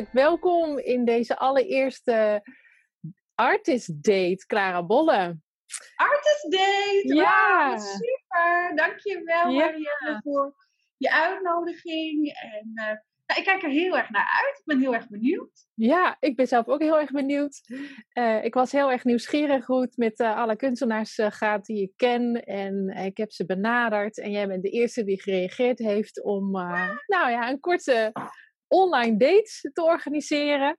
hartelijk welkom in deze allereerste artist date, Clara Bolle. Artist date! Ja! Wow, super! Dankjewel Ja. Marianne voor je uitnodiging. En eh, nou, ik kijk er heel erg naar uit. Ik ben heel erg benieuwd. Ja, ik ben zelf ook heel erg benieuwd. Eh, ik was heel erg nieuwsgierig hoe het met eh, alle kunstenaars eh, gaat die ik ken. En ik heb ze benaderd. En jij bent de eerste die gereageerd heeft om nou ja, een korte online date te organiseren.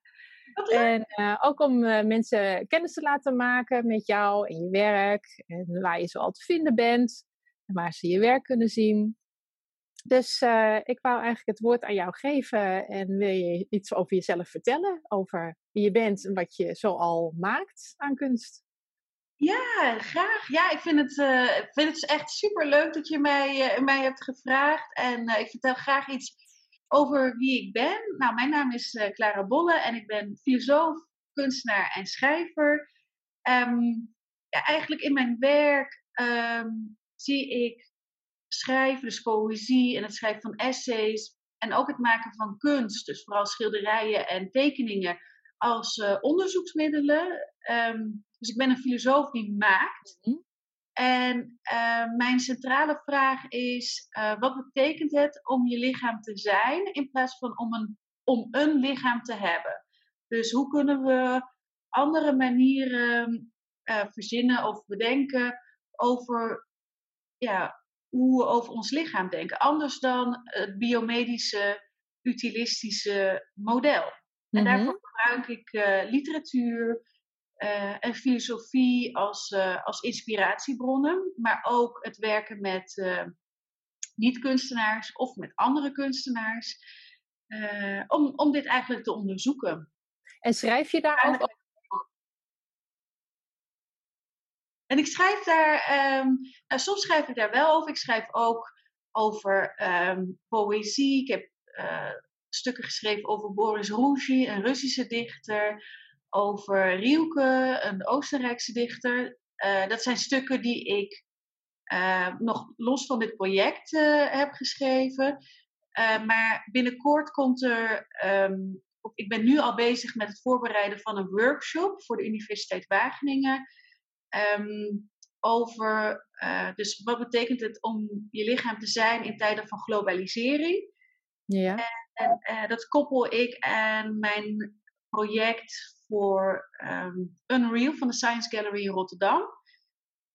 En eh, ook om eh, mensen kennis te laten maken met jou en je werk. En waar je zoal te vinden bent. En waar ze je werk kunnen zien. Dus eh, ik wou eigenlijk het woord aan jou geven. En wil je iets over jezelf vertellen? Over wie je bent en wat je zoal maakt aan kunst? Ja, graag. Ja, ik vind het, ik vind het echt super leuk dat je mij, mij hebt gevraagd. En ik vertel graag iets over wie ik ben. Nou, mijn naam is eh, Clara Bolle en ik ben filosoof, kunstenaar en schrijver. Ehm, ja, eigenlijk in mijn werk ehm, zie ik schrijven, dus poëzie en het schrijven van essays. En ook het maken van kunst, dus vooral schilderijen en tekeningen, als eh, onderzoeksmiddelen. Ehm, dus ik ben een filosoof die maakt. Mhm. En eh, mijn centrale vraag is: eh, wat betekent het om je lichaam te zijn in plaats van om een, om een lichaam te hebben? Dus hoe kunnen we andere manieren eh, verzinnen of bedenken over ja, hoe we over ons lichaam denken? Anders dan het biomedische, utilistische model. En Mhm. daarvoor gebruik ik literatuur eh, en filosofie als, eh, als inspiratiebronnen, maar ook het werken met eh, niet-kunstenaars of met andere kunstenaars, om, om dit eigenlijk te onderzoeken. En schrijf je daar ook over? En ik schrijf daar, nou, soms schrijf ik daar wel over. Ik schrijf ook over ehm, poëzie. Ik heb stukken geschreven over Boris Rougy, een Russische dichter. Over Rielke, een Oostenrijkse dichter. Eh, dat zijn stukken die ik eh, nog los van dit project eh, heb geschreven. Maar binnenkort komt er. ehm, ik ben nu al bezig met het voorbereiden van een workshop voor de Universiteit Wageningen. Ehm, over dus wat betekent het om je lichaam te zijn in tijden van globalisering. Ja. En eh, dat koppel ik aan mijn project voor ehm, Unreal van de Science Gallery in Rotterdam.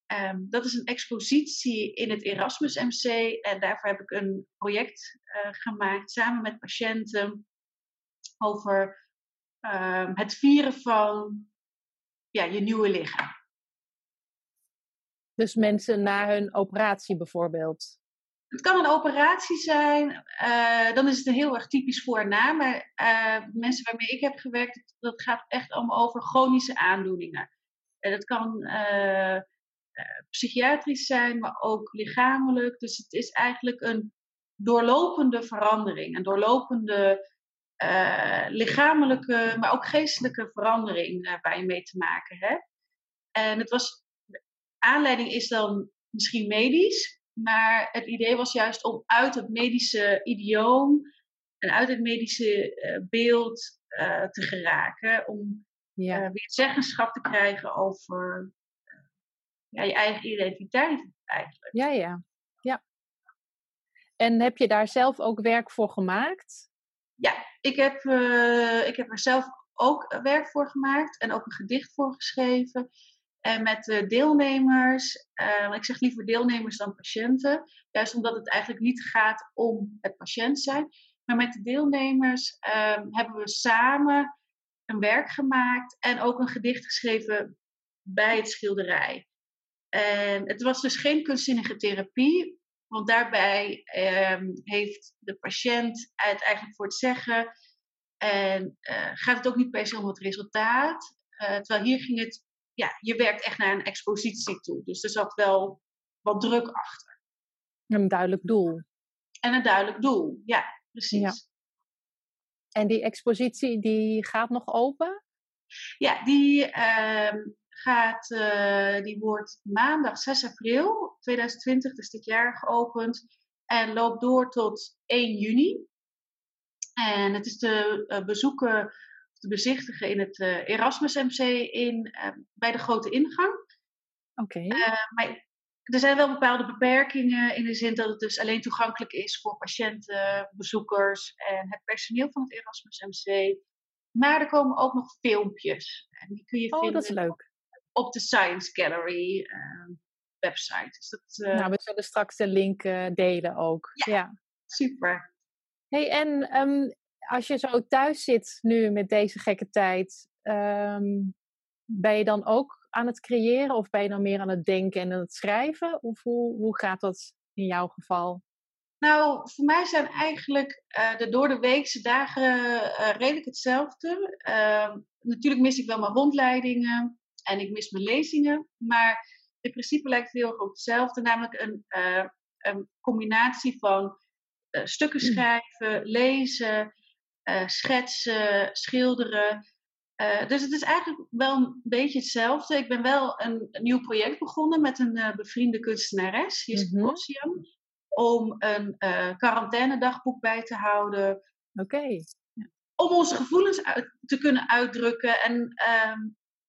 Ehm, dat is een expositie in het Erasmus MC en daarvoor heb ik een project eh, gemaakt samen met patiënten over ehm, het vieren van ja, je nieuwe lichaam. Dus mensen na hun operatie bijvoorbeeld. Het kan een operatie zijn, eh, dan is het een heel erg typisch voor en na. Maar eh, mensen waarmee ik heb gewerkt, dat gaat echt allemaal over chronische aandoeningen. En dat kan eh, psychiatrisch zijn, maar ook lichamelijk. Dus het is eigenlijk een doorlopende verandering. Een doorlopende lichamelijke, maar ook geestelijke verandering waar je mee te maken hebt. En het was, aanleiding is dan misschien medisch, maar het idee was juist om uit het medische idioom en uit het medische eh, beeld eh, te geraken. Om Ja. eh, weer zeggenschap te krijgen over ja, je eigen identiteit eigenlijk. ja, ja. Ja. En heb je daar zelf ook werk voor gemaakt? Ja, ik heb, ik heb er zelf ook werk voor gemaakt en ook een gedicht voor geschreven. En met eh, deelnemers, eh, ik zeg liever deelnemers dan patiënten, juist omdat het eigenlijk niet gaat om het patiënt zijn. Maar met de deelnemers ehm, hebben we samen een werk gemaakt en ook een gedicht geschreven bij het schilderij. En het was dus geen kunstzinnige therapie, want daarbij ehm, heeft de patiënt het eigenlijk voor het zeggen. En eh, gaat het ook niet per se om het resultaat. Terwijl hier ging het, ja, je werkt echt naar een expositie toe. Dus er zat wel wat druk achter. Een duidelijk doel. En een duidelijk doel, ja, precies. Ja. En die expositie die gaat nog open? Ja, die, ehm, gaat, eh, die wordt maandag 6 april 2020, dus dit jaar, geopend. En loopt door tot 1 juni. En het is te bezoeken, te bezichtigen in het Erasmus MC in, bij de grote ingang. Oké. maar er zijn wel bepaalde beperkingen in de zin dat het dus alleen toegankelijk is voor patiënten, bezoekers en het personeel van het Erasmus MC. Maar er komen ook nog filmpjes. En die kun je oh, vinden dat is leuk. op de Science Gallery uh, website. Dus dat, uh... Nou, we zullen straks de link delen ook. Ja, ja. super. Hey, en um, als je zo thuis zit nu met deze gekke tijd, um, ben je dan ook aan het creëren of ben je dan meer aan het denken en aan het schrijven? Of hoe, hoe gaat dat in jouw geval? Nou, voor mij zijn eigenlijk uh, de door de weekse dagen uh, redelijk hetzelfde. Uh, natuurlijk mis ik wel mijn rondleidingen en ik mis mijn lezingen. Maar in principe lijkt het heel erg op hetzelfde. Namelijk een, eh, een combinatie van stukken mm. schrijven, lezen, schetsen, schilderen. Uh, dus het is eigenlijk wel een beetje hetzelfde. Ik ben wel een, een nieuw project begonnen met een uh, bevriende kunstenares, Jiske mm -hmm. om een uh, quarantainedagboek bij te houden. Oké. Okay. Om onze gevoelens uit, te kunnen uitdrukken. En ehm,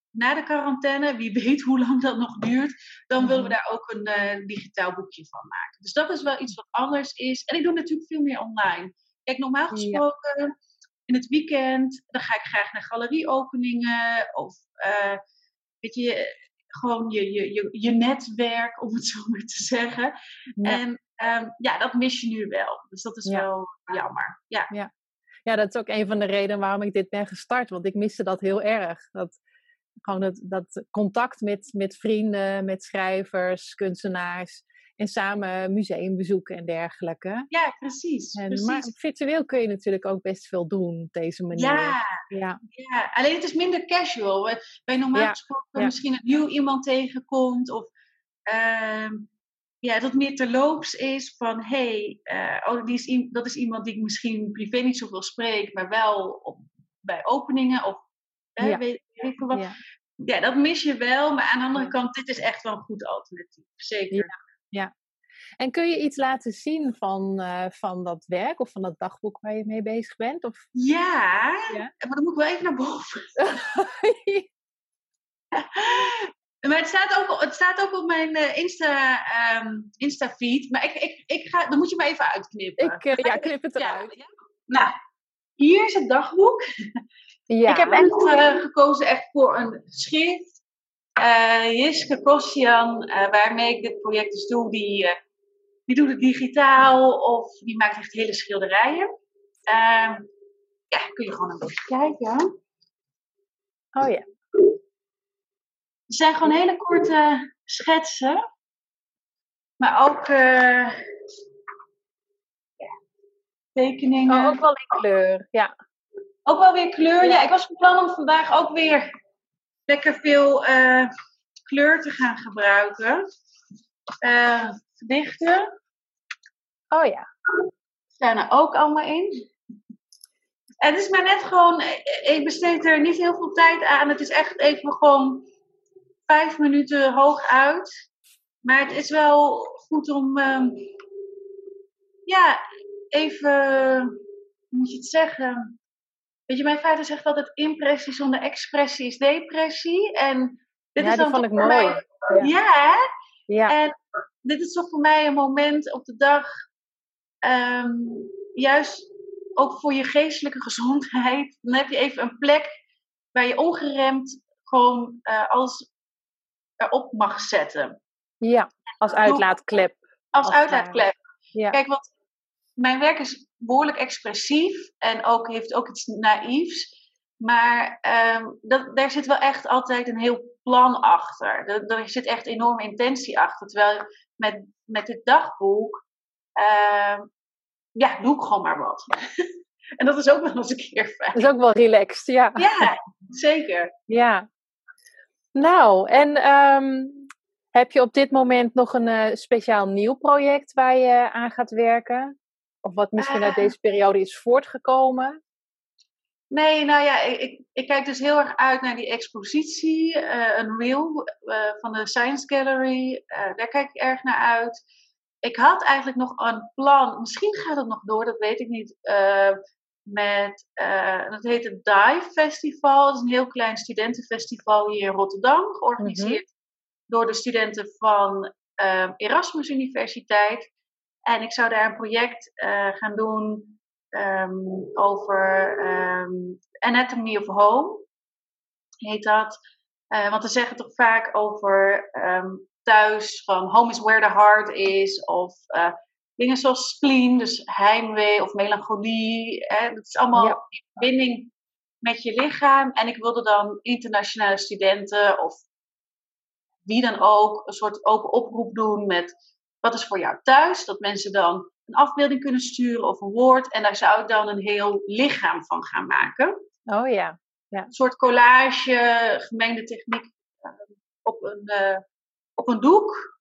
na de quarantaine, wie weet hoe lang dat nog duurt, dan mm willen we daar ook een digitaal boekje van maken. Dus dat is wel iets wat anders is. En ik doe natuurlijk veel meer online. Kijk, normaal gesproken. Ja in het weekend, dan ga ik graag naar galerieopeningen of uh, weet je, gewoon je, je, je, je, netwerk, om het zo maar te zeggen. En um, ja, dat mis je nu wel. Dus dat is ja. wel jammer. Ja. ja. Ja. dat is ook een van de redenen waarom ik dit ben gestart. Want ik miste dat heel erg. Dat, gewoon dat, dat contact met, met vrienden, met schrijvers, kunstenaars. En samen museum bezoeken en dergelijke. Ja, precies, en, precies. Maar virtueel kun je natuurlijk ook best veel doen op deze manier. Ja, ja. ja. alleen het is minder casual. Bij normaal ja. gesproken misschien een nieuw iemand tegenkomt. Of uh, ja, dat meer terloops is van... Hé, hey, uh, oh, die is, dat is iemand die ik misschien privé niet zoveel spreek. Maar wel op, bij openingen of... Ja. weet, weet wat. Ja. ja, dat mis je wel. Maar aan de andere kant, dit is echt wel een goed alternatief. Zeker ja. En kun je iets laten zien van, uh, van dat werk of van dat dagboek waar je mee bezig bent? Of... Ja, ja, maar dan moet ik wel even naar boven. maar het staat, ook, het staat ook op mijn uh, Insta, um, Insta feed. Maar ik, ik, ik ga, dan moet je me even uitknippen. Ik, uh, ja, knip het eruit. Ja, Nou, hier is het dagboek. Ja. Ik heb echt gekozen echt voor een schrift uh, Jiske Kostjan, uh, waarmee ik dit project dus doe, die, uh, die doet het digitaal of die maakt echt hele schilderijen. Ehm, ja, kun je gewoon een beetje kijken. Oh ja. Het zijn gewoon hele korte schetsen. Maar ook ja, tekeningen. Oh, ook wel in kleur, ja. Ook wel weer kleur. Ja, ik was van plan om vandaag ook weer lekker veel uh, kleur te gaan gebruiken. Uh, verdichten. Oh ja. Staan er ook allemaal in. Het is maar net gewoon, eh, ik besteed er niet heel veel tijd aan. Het is echt even gewoon vijf minuten hoog uit. Maar het is wel goed om, uh, ja, even, hoe moet je het zeggen? Weet je, mijn vader zegt altijd: impressie zonder expressie is depressie. En dit ja, is dan vond ik mooi. Mij... Ja. ja. En dit is toch voor mij een moment op de dag, um, juist ook voor je geestelijke gezondheid. Dan heb je even een plek waar je ongeremd gewoon uh, alles erop mag zetten. Ja, als uitlaatklep. Als, als uitlaatklep. Ja. Kijk, want mijn werk is behoorlijk expressief en ook, heeft ook iets naïefs. Maar um, dat, daar zit wel echt altijd een heel plan achter. Er, er zit echt enorme intentie achter. Terwijl met, met dit dagboek, uh, ja, doe ik gewoon maar wat. en dat is ook wel eens een keer fijn. Dat is ook wel relaxed, ja. Ja, zeker. Ja. Nou, en um, heb je op dit moment nog een uh, speciaal nieuw project waar je aan gaat werken? Of wat misschien uit ah. deze periode is voortgekomen? Nee, nou ja, ik, ik kijk dus heel erg uit naar die expositie, uh, een reel uh, van de Science Gallery. Uh, daar kijk ik erg naar uit. Ik had eigenlijk nog een plan, misschien gaat het nog door, dat weet ik niet, met, dat heet het Dive Festival. Dat is een heel klein studentenfestival hier in Rotterdam, georganiseerd door de studenten van Erasmus Universiteit. En ik zou daar een project uh, gaan doen um, over um, Anatomy of Home, heet dat. Uh, want we zeggen toch vaak over um, thuis van home is where the heart is, of uh, dingen zoals spleen, dus heimwee of melancholie. Hè, dat is allemaal ja. in verbinding met je lichaam. En ik wilde dan internationale studenten of wie dan ook een soort open oproep doen met wat is voor jou thuis. Dat mensen dan een afbeelding kunnen sturen of een woord. En daar zou ik dan een heel lichaam van gaan maken. Oh ja. ja. Een soort collage, gemengde techniek uh, op, een, uh, op een doek.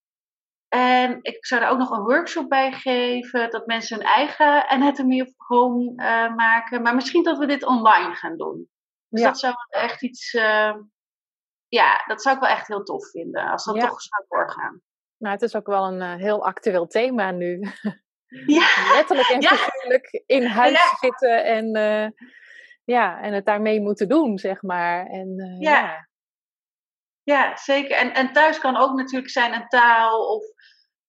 En ik zou er ook nog een workshop bij geven, dat mensen hun eigen anatomy of home uh, maken. Maar misschien dat we dit online gaan doen. Dus ja. dat zou echt iets, uh, ja, dat zou ik wel echt heel tof vinden, als dat ja. toch zou doorgaan. Nou, het is ook wel een uh, heel actueel thema nu. Ja. Letterlijk en figuurlijk in huis zitten en, ja, en het daarmee moeten doen, zeg maar. En, ja. Ja, zeker. En, en thuis kan ook natuurlijk zijn een taal of,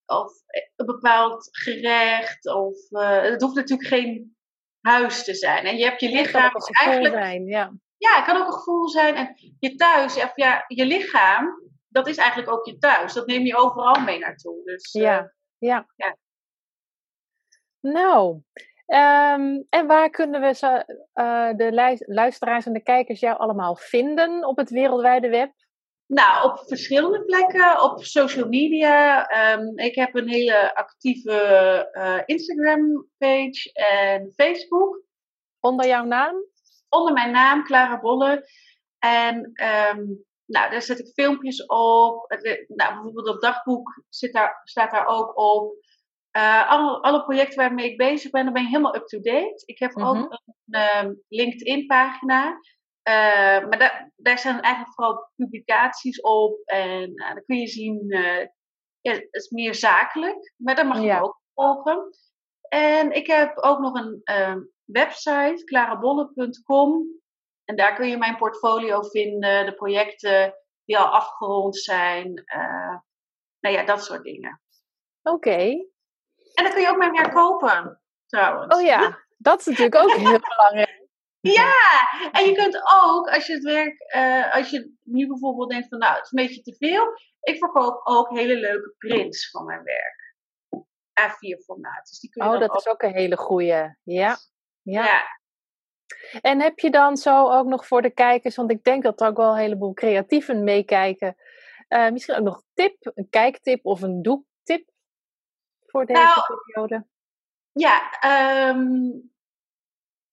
of een bepaald gerecht. Of, het hoeft natuurlijk geen huis te zijn. En je hebt je lichaam. Het kan ook een gevoel eigenlijk, zijn, ja. Ja, het kan ook een gevoel zijn. En je thuis, of ja, je lichaam, dat is eigenlijk ook je thuis. Dat neem je overal mee naartoe. Dus, ja, uh, ja. ja. Nou, um, en waar kunnen we zo, uh, de luisteraars en de kijkers jou allemaal vinden op het wereldwijde web? Nou, op verschillende plekken. Op social media. Um, ik heb een hele actieve uh, Instagram-page en Facebook. Onder jouw naam? Onder mijn naam, Clara Bolle. En um, nou, daar zet ik filmpjes op. Nou, bijvoorbeeld op dagboek zit daar, staat daar ook op. Uh, alle, alle, projecten waarmee ik bezig ben, dan ben je helemaal up-to-date. Ik heb ook mm-hmm. een um, LinkedIn-pagina. Uh, maar daar, daar staan eigenlijk vooral publicaties op. En uh, dan kun je zien, ja, het is meer zakelijk. Maar daar mag je ja. ook volgen. En ik heb ook nog een website, klarabolle.com. En daar kun je mijn portfolio vinden, de projecten die al afgerond zijn. nou ja, dat soort dingen. Oké. Okay. En dan kun je ook mijn werk kopen, trouwens. Oh ja, dat is natuurlijk ook heel belangrijk. Ja, en je kunt ook, als je het werk, uh, als je nu bijvoorbeeld denkt van nou, het is een beetje te veel. Ik verkoop ook hele leuke prints van mijn werk. A4 formaat. Dus die kun je oh, dat ook... is ook een hele goeie. Ja. ja. ja. En heb je dan zo ook nog voor de kijkers, want ik denk dat er ook wel een heleboel creatieven meekijken. Uh, misschien ook nog een tip, een kijktip of een doektip voor deze nou, periode? Ja, um,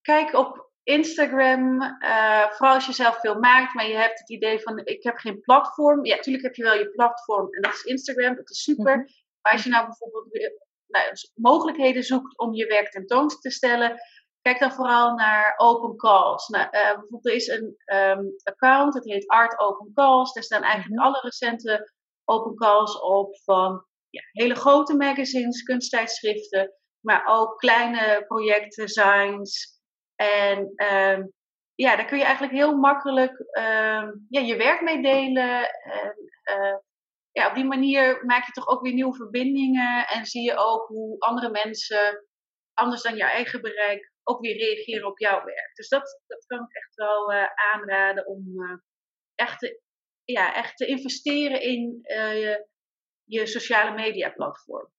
kijk op Instagram, uh, vooral als je zelf veel maakt, maar je hebt het idee van ik heb geen platform. Ja, natuurlijk heb je wel je platform en dat is Instagram, dat is super. Mm -hmm. Maar als je nou bijvoorbeeld nou, mogelijkheden zoekt om je werk tentoon te stellen, kijk dan vooral naar open calls. Nou, uh, bijvoorbeeld er is een um, account, dat heet Art Open Calls. Daar staan eigenlijk -hmm. alle recente open calls op van ja, hele grote magazines, kunsttijdschriften, maar ook kleine projecten, designs. En um, ja, daar kun je eigenlijk heel makkelijk um, ja, je werk mee delen. En, uh, ja, op die manier maak je toch ook weer nieuwe verbindingen en zie je ook hoe andere mensen, anders dan jouw eigen bereik, ook weer reageren op jouw werk. Dus dat, dat kan ik echt wel uh, aanraden om uh, echt, te, ja, echt te investeren in je, je sociale media platform.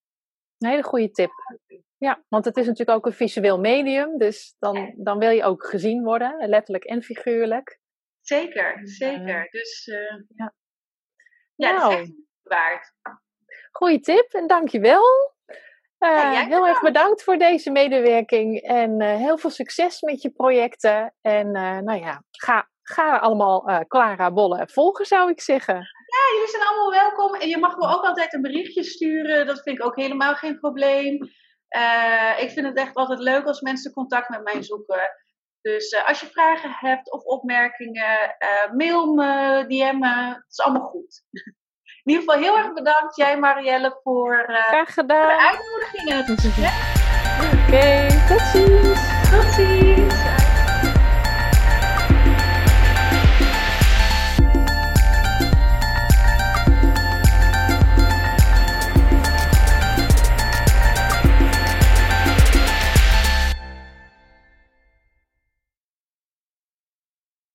Een hele goede tip. Ja, want het is natuurlijk ook een visueel medium, dus dan, dan wil je ook gezien worden, letterlijk en figuurlijk. Zeker, zeker. Dus ja, ja nou, dat is echt waard. Goeie tip en dankjewel. Uh, ja, heel erg bedankt voor deze medewerking en uh, heel veel succes met je projecten. En nou ja, ga, ga allemaal Clara Bolle volgen, zou ik zeggen. Ja, jullie zijn allemaal welkom. En je mag me ook altijd een berichtje sturen. Dat vind ik ook helemaal geen probleem. Uh, ik vind het echt altijd leuk als mensen contact met mij zoeken. Dus uh, als je vragen hebt of opmerkingen, uh, mail me, DM me. Het is allemaal goed. In ieder geval heel erg bedankt, jij Marielle, voor, Graag gedaan. voor de uitnodiging en het gesprek. Oké, okay, tot ziens. Tot ziens.